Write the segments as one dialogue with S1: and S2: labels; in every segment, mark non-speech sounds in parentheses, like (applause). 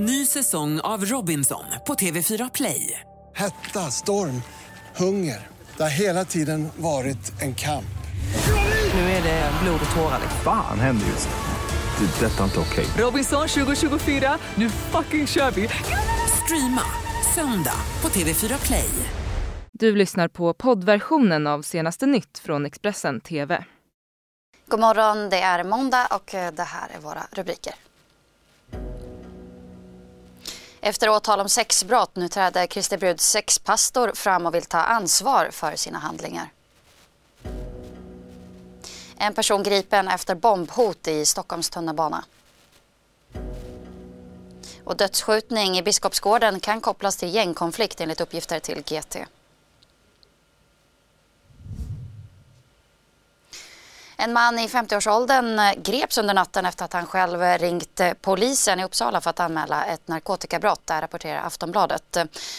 S1: Ny säsong av Robinson på TV4 Play.
S2: Hetta, storm, hunger. Det har hela tiden varit en kamp.
S1: Nu är det blod och tårar.
S3: Fan händer just nu. Det. är Detta är inte okej.
S1: Robinson 2024, nu fucking kör vi! Streama söndag på TV4 Play.
S4: Du lyssnar på poddversionen av senaste nytt från Expressen TV.
S5: God morgon, det är måndag och eh, det här är våra rubriker. Efter åtal om sexbrott nu träder Christer Bruds sexpastor fram och vill ta ansvar för sina handlingar. En person gripen efter bombhot i Stockholms tunnelbana. Och dödsskjutning i Biskopsgården kan kopplas till gängkonflikt enligt uppgifter till GT. En man i 50-årsåldern eh, greps under natten efter att han själv eh, ringt eh, polisen i Uppsala för att anmäla ett narkotikabrott. Där rapporterar Aftonbladet.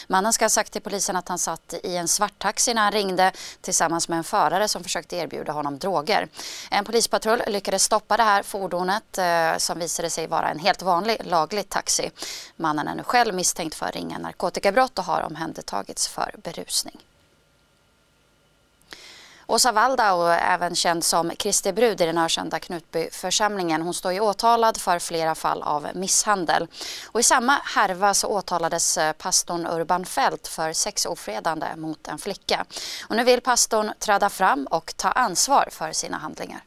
S5: Mannen ska ha sagt till polisen att han satt i en svarttaxi när han ringde tillsammans med en förare som försökte erbjuda honom droger. En polispatrull lyckades stoppa det här fordonet som visade sig vara en helt vanlig laglig taxi. Mannen är nu själv misstänkt för ringa narkotikabrott och har omhändertagits för berusning. Åsa Waldau, även känd som Kristi brud i den ökända Knutbyförsamlingen, hon står ju åtalad för flera fall av misshandel. Och I samma härva så åtalades eh, pastorn Urban Fält för sexofredande mot en flicka. Och nu vill pastorn träda fram och ta ansvar för sina handlingar.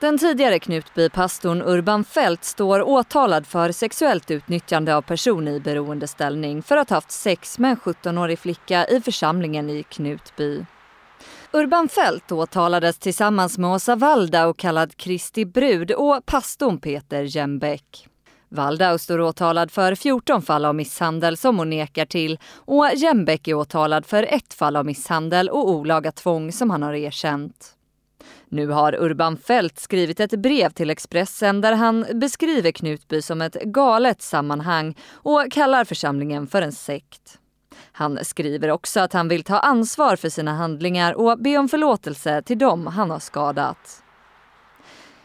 S4: Den tidigare Knutbypastorn Urban Fält står åtalad för sexuellt utnyttjande av person i beroendeställning för att ha haft sex med en 17-årig flicka i församlingen i Knutby. Urban Fält åtalades tillsammans med Åsa Waldau kallad Kristi brud och pastorn Peter Jembäck. Waldau står åtalad för 14 fall av misshandel som hon nekar till och Jembäck är åtalad för ett fall av misshandel och olaga tvång som han har erkänt. Nu har Urban Fält skrivit ett brev till Expressen där han beskriver Knutby som ett galet sammanhang och kallar församlingen för en sekt. Han skriver också att han vill ta ansvar för sina handlingar och be om förlåtelse till dem han har skadat.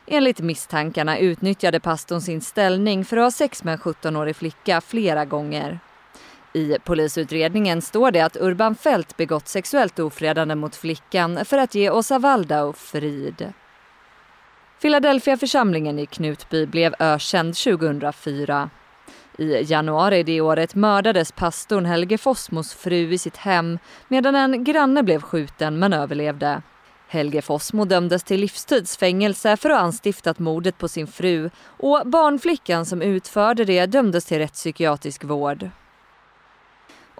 S4: Enligt misstankarna utnyttjade pastorn sin ställning för att ha sex med en 17-årig flicka flera gånger. I polisutredningen står det att Urban Fält begått sexuellt ofredande mot flickan för att ge Åsa Waldau frid. Philadelphia-församlingen i Knutby blev ökänd 2004. I januari det året mördades pastorn Helge Fossmos fru i sitt hem medan en granne blev skjuten men överlevde. Helge Fossmo dömdes till livstidsfängelse för att ha anstiftat mordet på sin fru och barnflickan som utförde det dömdes till rättspsykiatrisk vård.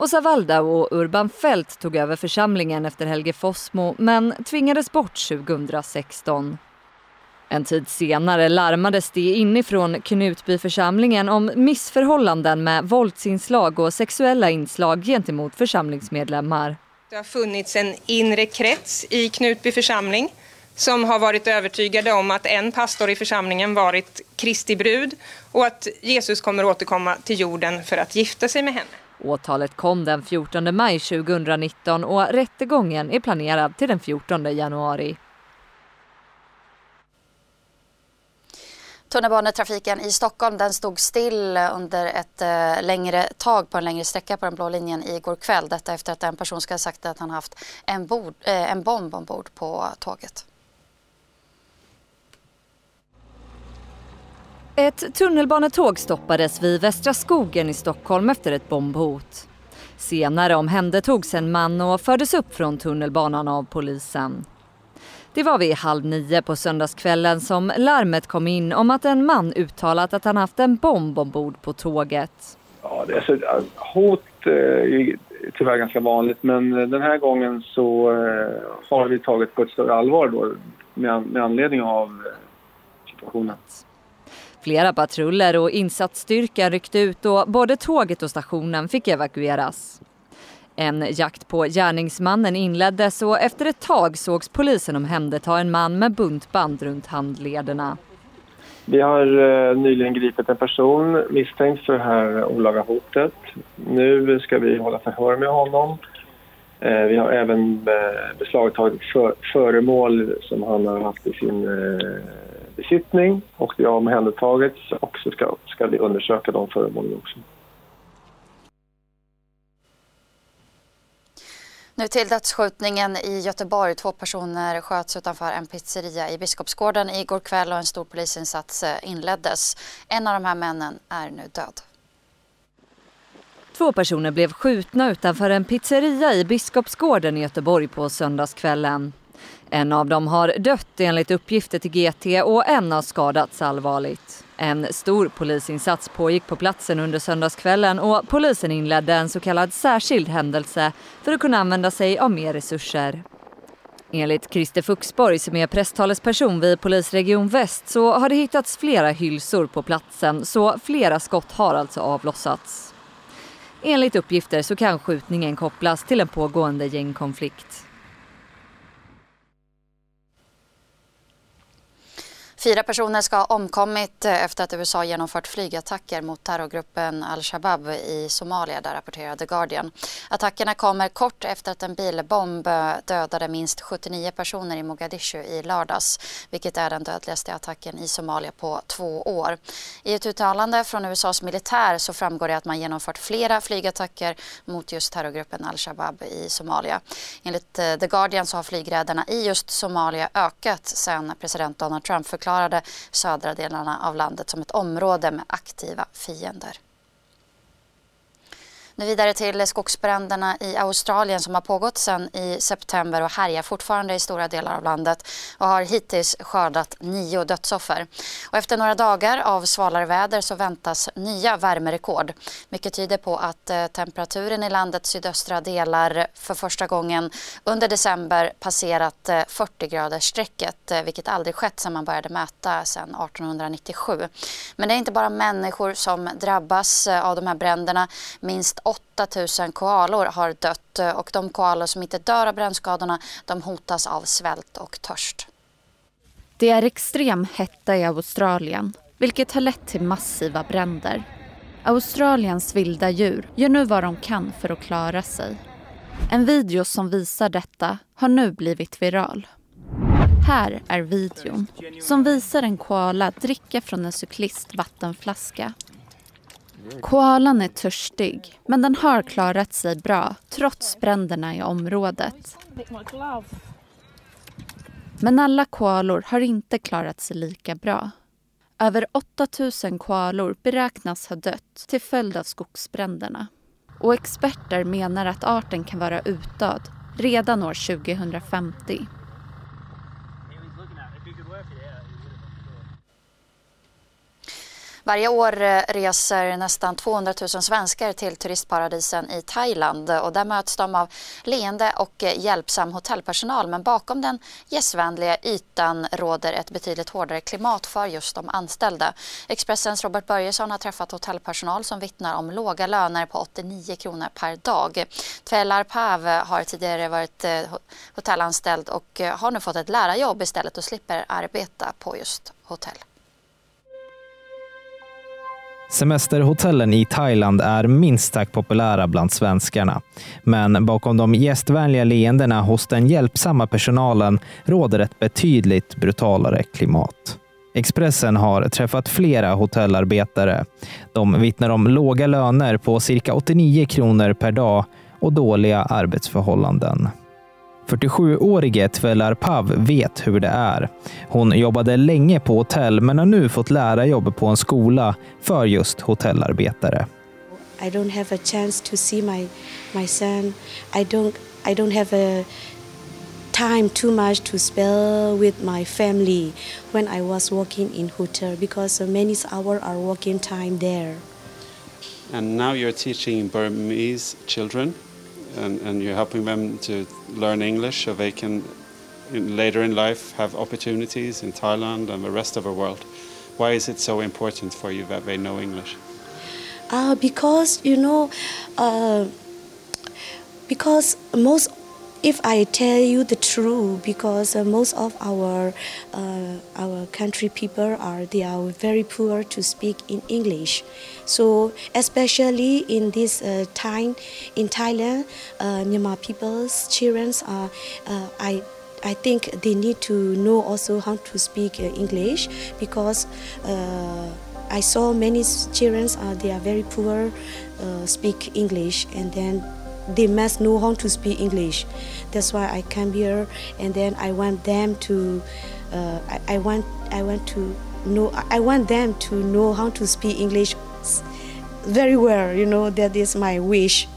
S4: Åsa Savalda och Urban Fält tog över församlingen efter Helge Fossmo men tvingades bort 2016. En tid senare larmades det inifrån Knutbyförsamlingen om missförhållanden med våldsinslag och sexuella inslag gentemot församlingsmedlemmar.
S6: Det har funnits en inre krets i Knutby församling som har varit övertygade om att en pastor i församlingen varit Kristi brud och att Jesus kommer återkomma till jorden för att gifta sig med henne.
S4: Åtalet kom den 14 maj 2019 och rättegången är planerad till den 14 januari.
S5: Tunnelbanetrafiken i Stockholm den stod still under ett eh, längre tag på en längre sträcka på den blå linjen igår kväll. Detta efter att en person ska ha sagt att han haft en, bord, eh, en bomb ombord på tåget.
S4: Ett tunnelbanetåg stoppades vid Västra skogen i Stockholm efter ett bombhot. Senare omhändertogs en man och fördes upp från tunnelbanan av polisen. Det var vid halv nio på söndagskvällen som larmet kom in om att en man uttalat att han haft en bomb ombord på tåget.
S7: Ja, det är så, hot eh, är tyvärr ganska vanligt men eh, den här gången så eh, har vi tagit på ett större allvar då med, med anledning av situationen.
S4: Flera patruller och insatsstyrkan ryckte ut och både tåget och stationen fick evakueras. En jakt på gärningsmannen inleddes och efter ett tag sågs polisen omhänderta en man med buntband runt handlederna.
S7: Vi har eh, nyligen gripit en person misstänkt för det här olaga hotet. Nu ska vi hålla förhör med honom. Eh, vi har även eh, beslagtagit föremål som han har haft i sin besittning och det har omhändertagits och så ska, ska vi undersöka de föremålen också.
S5: Nu till dödsskjutningen i Göteborg. Två personer sköts utanför en pizzeria i Biskopsgården igår kväll och en stor polisinsats eh, inleddes. En av de här männen är nu död.
S4: Två personer blev skjutna utanför en pizzeria i Biskopsgården i Göteborg på söndagskvällen. En av dem har dött enligt uppgifter till GT och en har skadats allvarligt. En stor polisinsats pågick på platsen under söndagskvällen och polisen inledde en så kallad särskild händelse för att kunna använda sig av mer resurser. Enligt Christer Fuxborg som är presstalesperson vid polisregion Väst så har det hittats flera hylsor på platsen så flera skott har alltså avlossats. Enligt uppgifter så kan skjutningen kopplas till en pågående gängkonflikt.
S5: Fyra personer ska ha omkommit eh, efter att USA genomfört flygattacker mot terrorgruppen al-Shabab i Somalia, där rapporterar The Guardian. Attackerna kommer kort efter att en bilbomb eh, dödade minst 79 personer i Mogadishu i lördags, vilket är den dödligaste attacken i Somalia på två år. I ett uttalande från USAs militär så framgår det att man genomfört flera flygattacker mot just terrorgruppen al-Shabab i Somalia. Enligt eh, The Guardian så har flygräderna i just Somalia ökat sedan president Donald Trump förklarade förklarade södra delarna av landet som ett område med aktiva fiender. Nu vidare till skogsbränderna i Australien som har pågått sedan i september och härjar fortfarande i stora delar av landet och har hittills skördat nio dödsoffer. Och efter några dagar av svalare väder så väntas nya värmerekord. Mycket tyder på att eh, temperaturen i landets sydöstra delar för första gången under december passerat eh, 40 graders strecket eh, vilket aldrig skett sedan man började mäta sedan 1897. Men det är inte bara människor som drabbas av de här bränderna. Minst 8 000 koalor har dött eh, och de koalor som inte dör av brännskadorna de hotas av svält och törst.
S8: Det är extrem hetta i Australien vilket har lett till massiva bränder. Australiens vilda djur gör nu vad de kan för att klara sig. En video som visar detta har nu blivit viral. Här är videon som visar en koala dricka från en cyklist vattenflaska Koalan är törstig, men den har klarat sig bra trots bränderna i området. Men alla koalor har inte klarat sig lika bra. Över 8 000 koalor beräknas ha dött till följd av skogsbränderna. Och experter menar att arten kan vara utdöd redan år 2050.
S5: Varje år eh, reser nästan 200 000 svenskar till turistparadisen i Thailand och där möts de av leende och eh, hjälpsam hotellpersonal men bakom den gästvänliga ytan råder ett betydligt hårdare klimat för just de anställda. Expressens Robert Börjesson har träffat hotellpersonal som vittnar om låga löner på 89 kronor per dag. Tvelar Pav har tidigare varit eh, hotellanställd och har nu fått ett lärarjobb istället och slipper arbeta på just hotell.
S9: Semesterhotellen i Thailand är minst sagt populära bland svenskarna. Men bakom de gästvänliga leendena hos den hjälpsamma personalen råder ett betydligt brutalare klimat. Expressen har träffat flera hotellarbetare. De vittnar om låga löner på cirka 89 kronor per dag och dåliga arbetsförhållanden. 47-årige Tvelar Pav vet hur det är. Hon jobbade länge på hotell men har nu fått lära jobb på en skola för just hotellarbetare.
S10: I don't have a chance to see my my son. I don't I don't have a time too much to spend with my family when I was working in hotel because many hours are working time there.
S11: And now you're teaching Burmese children and, and you're helping them to learn English so they can in, later in life have opportunities in Thailand and the rest of the world. Why is it so important for you that they know English?
S10: Uh, because you know, uh, because most if I tell you the truth, because uh, most of our uh, our country people are they are very poor to speak in English, so especially in this uh, time in Thailand, Myanmar people's children are I I think they need to know also how to speak English because uh, I saw many children uh, they are very poor uh, speak English and then they must know how to speak English. That's why I came here and then I want them to uh, I, I want I want to know I want them to know how to speak English very well. You know that is my wish.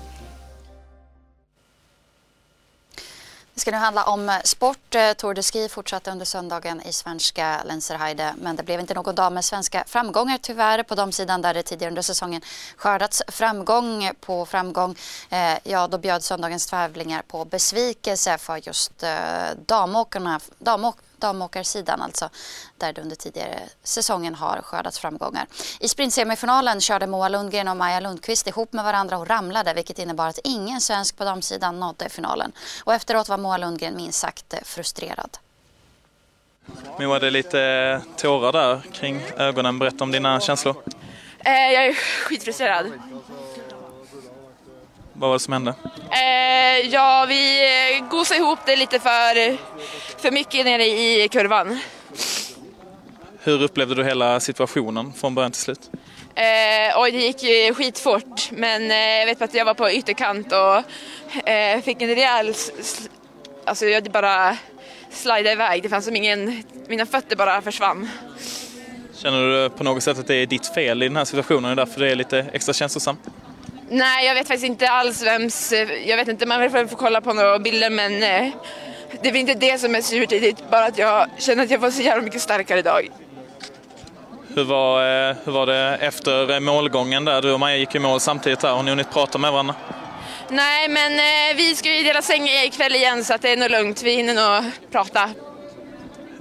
S5: Det ska nu handla om eh, sport. Eh, Tour de Ski fortsatte under söndagen i svenska Lenzerheide men det blev inte någon dag med svenska framgångar tyvärr på de sidan där det tidigare under säsongen skördats framgång på framgång. Eh, ja, då bjöd söndagens tävlingar på besvikelse för just eh, damåkarna, damåk damåkarsidan alltså, där det under tidigare säsongen har skördats framgångar. I sprintsemifinalen körde Moa Lundgren och Maja Lundqvist ihop med varandra och ramlade vilket innebar att ingen svensk på damsidan nådde finalen. Och efteråt var Moa Lundgren minst sagt frustrerad.
S12: Moa, det är lite tårar där kring ögonen. Berätta om dina känslor.
S13: Eh, jag är skitfrustrerad.
S12: Vad var det som hände?
S13: Eh, ja, vi gosade ihop det lite för, för mycket nere i kurvan.
S12: Hur upplevde du hela situationen från början till slut?
S13: Eh, oj, det gick skitfort, men eh, jag vet att jag var på ytterkant och eh, fick en rejäl... Alltså jag bara slidade iväg. Det fanns som ingen... Mina fötter bara försvann.
S12: Känner du på något sätt att det är ditt fel i den här situationen? Är därför det är lite extra känslosamt?
S13: Nej, jag vet faktiskt inte alls vems... Jag vet inte, man får kolla på några bilder men eh, det är inte det som är surt är bara att jag känner att jag var så jävla mycket starkare idag.
S12: Hur var, eh, hur var det efter målgången där? Du och Maja gick i mål samtidigt där. Har ni hunnit prata med varandra?
S13: Nej, men eh, vi ska ju dela säng ikväll igen så att det är nog lugnt. Vi hinner nog prata.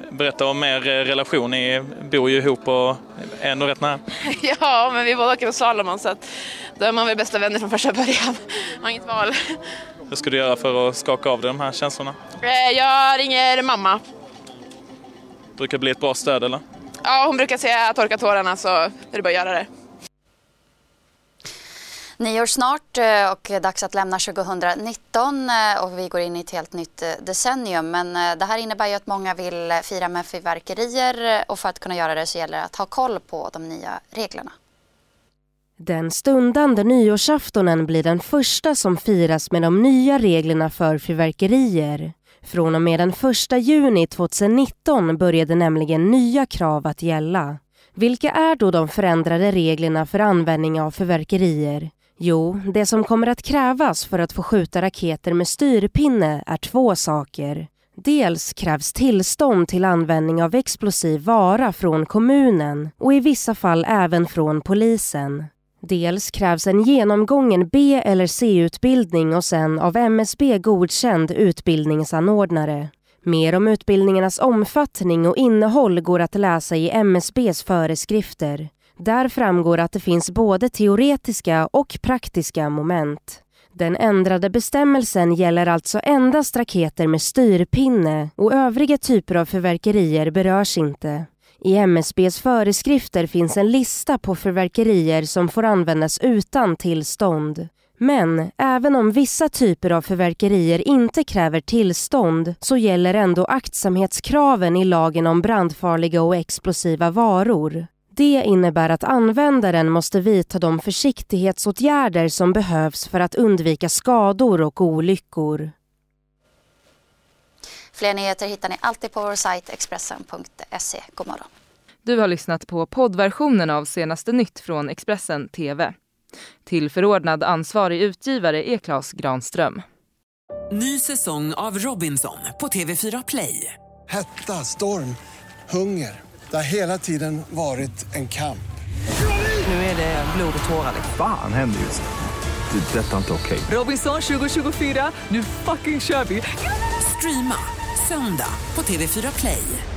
S12: Berätta om er relation. Ni bor ju ihop och är ändå rätt nära. (laughs)
S13: ja, men vi båda åker på Salomon så att då är man väl bästa vänner från första början. Man har inget val.
S12: Hur ska du göra för att skaka av dig de här känslorna?
S13: Eh, jag ringer mamma.
S12: Brukar bli ett bra stöd eller?
S13: Ja, hon brukar säga att torka tårarna så är det bara att göra det.
S5: Nyår snart eh, och dags att lämna 2019 eh, och vi går in i ett helt nytt decennium. Men det här innebär ju att många vill fira med fyrverkerier och för att kunna göra det så gäller det att ha koll på de nya reglerna.
S14: Den stundande nyårsaftonen blir den första som firas med de nya reglerna för fyrverkerier. Från och med den 1 juni 2019 började nämligen nya krav att gälla. Vilka är då de förändrade reglerna för användning av fyrverkerier? Jo, det som kommer att krävas för att få skjuta raketer med styrpinne är två saker. Dels krävs tillstånd till användning av explosiv vara från kommunen och i vissa fall även från polisen. Dels krävs en genomgången B eller C-utbildning och sen av MSB godkänd utbildningsanordnare. Mer om utbildningarnas omfattning och innehåll går att läsa i MSBs föreskrifter. Där framgår att det finns både teoretiska och praktiska moment. Den ändrade bestämmelsen gäller alltså endast raketer med styrpinne och övriga typer av förverkerier berörs inte. I MSBs föreskrifter finns en lista på förverkerier som får användas utan tillstånd. Men även om vissa typer av förverkerier inte kräver tillstånd så gäller ändå aktsamhetskraven i lagen om brandfarliga och explosiva varor. Det innebär att användaren måste vidta de försiktighetsåtgärder som behövs för att undvika skador och olyckor.
S5: Fler nyheter hittar ni alltid på vår sajt Expressen.se. God morgon.
S15: Du har lyssnat på poddversionen av senaste nytt från Expressen TV. Tillförordnad ansvarig utgivare är Klas Granström.
S1: Ny säsong av Robinson på TV4 Play.
S2: Hetta, storm, hunger. Det har hela tiden varit en kamp.
S1: Nu är det blod och tårar.
S3: Fan händer just det. det detta är inte okej.
S1: Okay. Robinson 2024, nu fucking kör vi. Streama söndag på TV4 Play.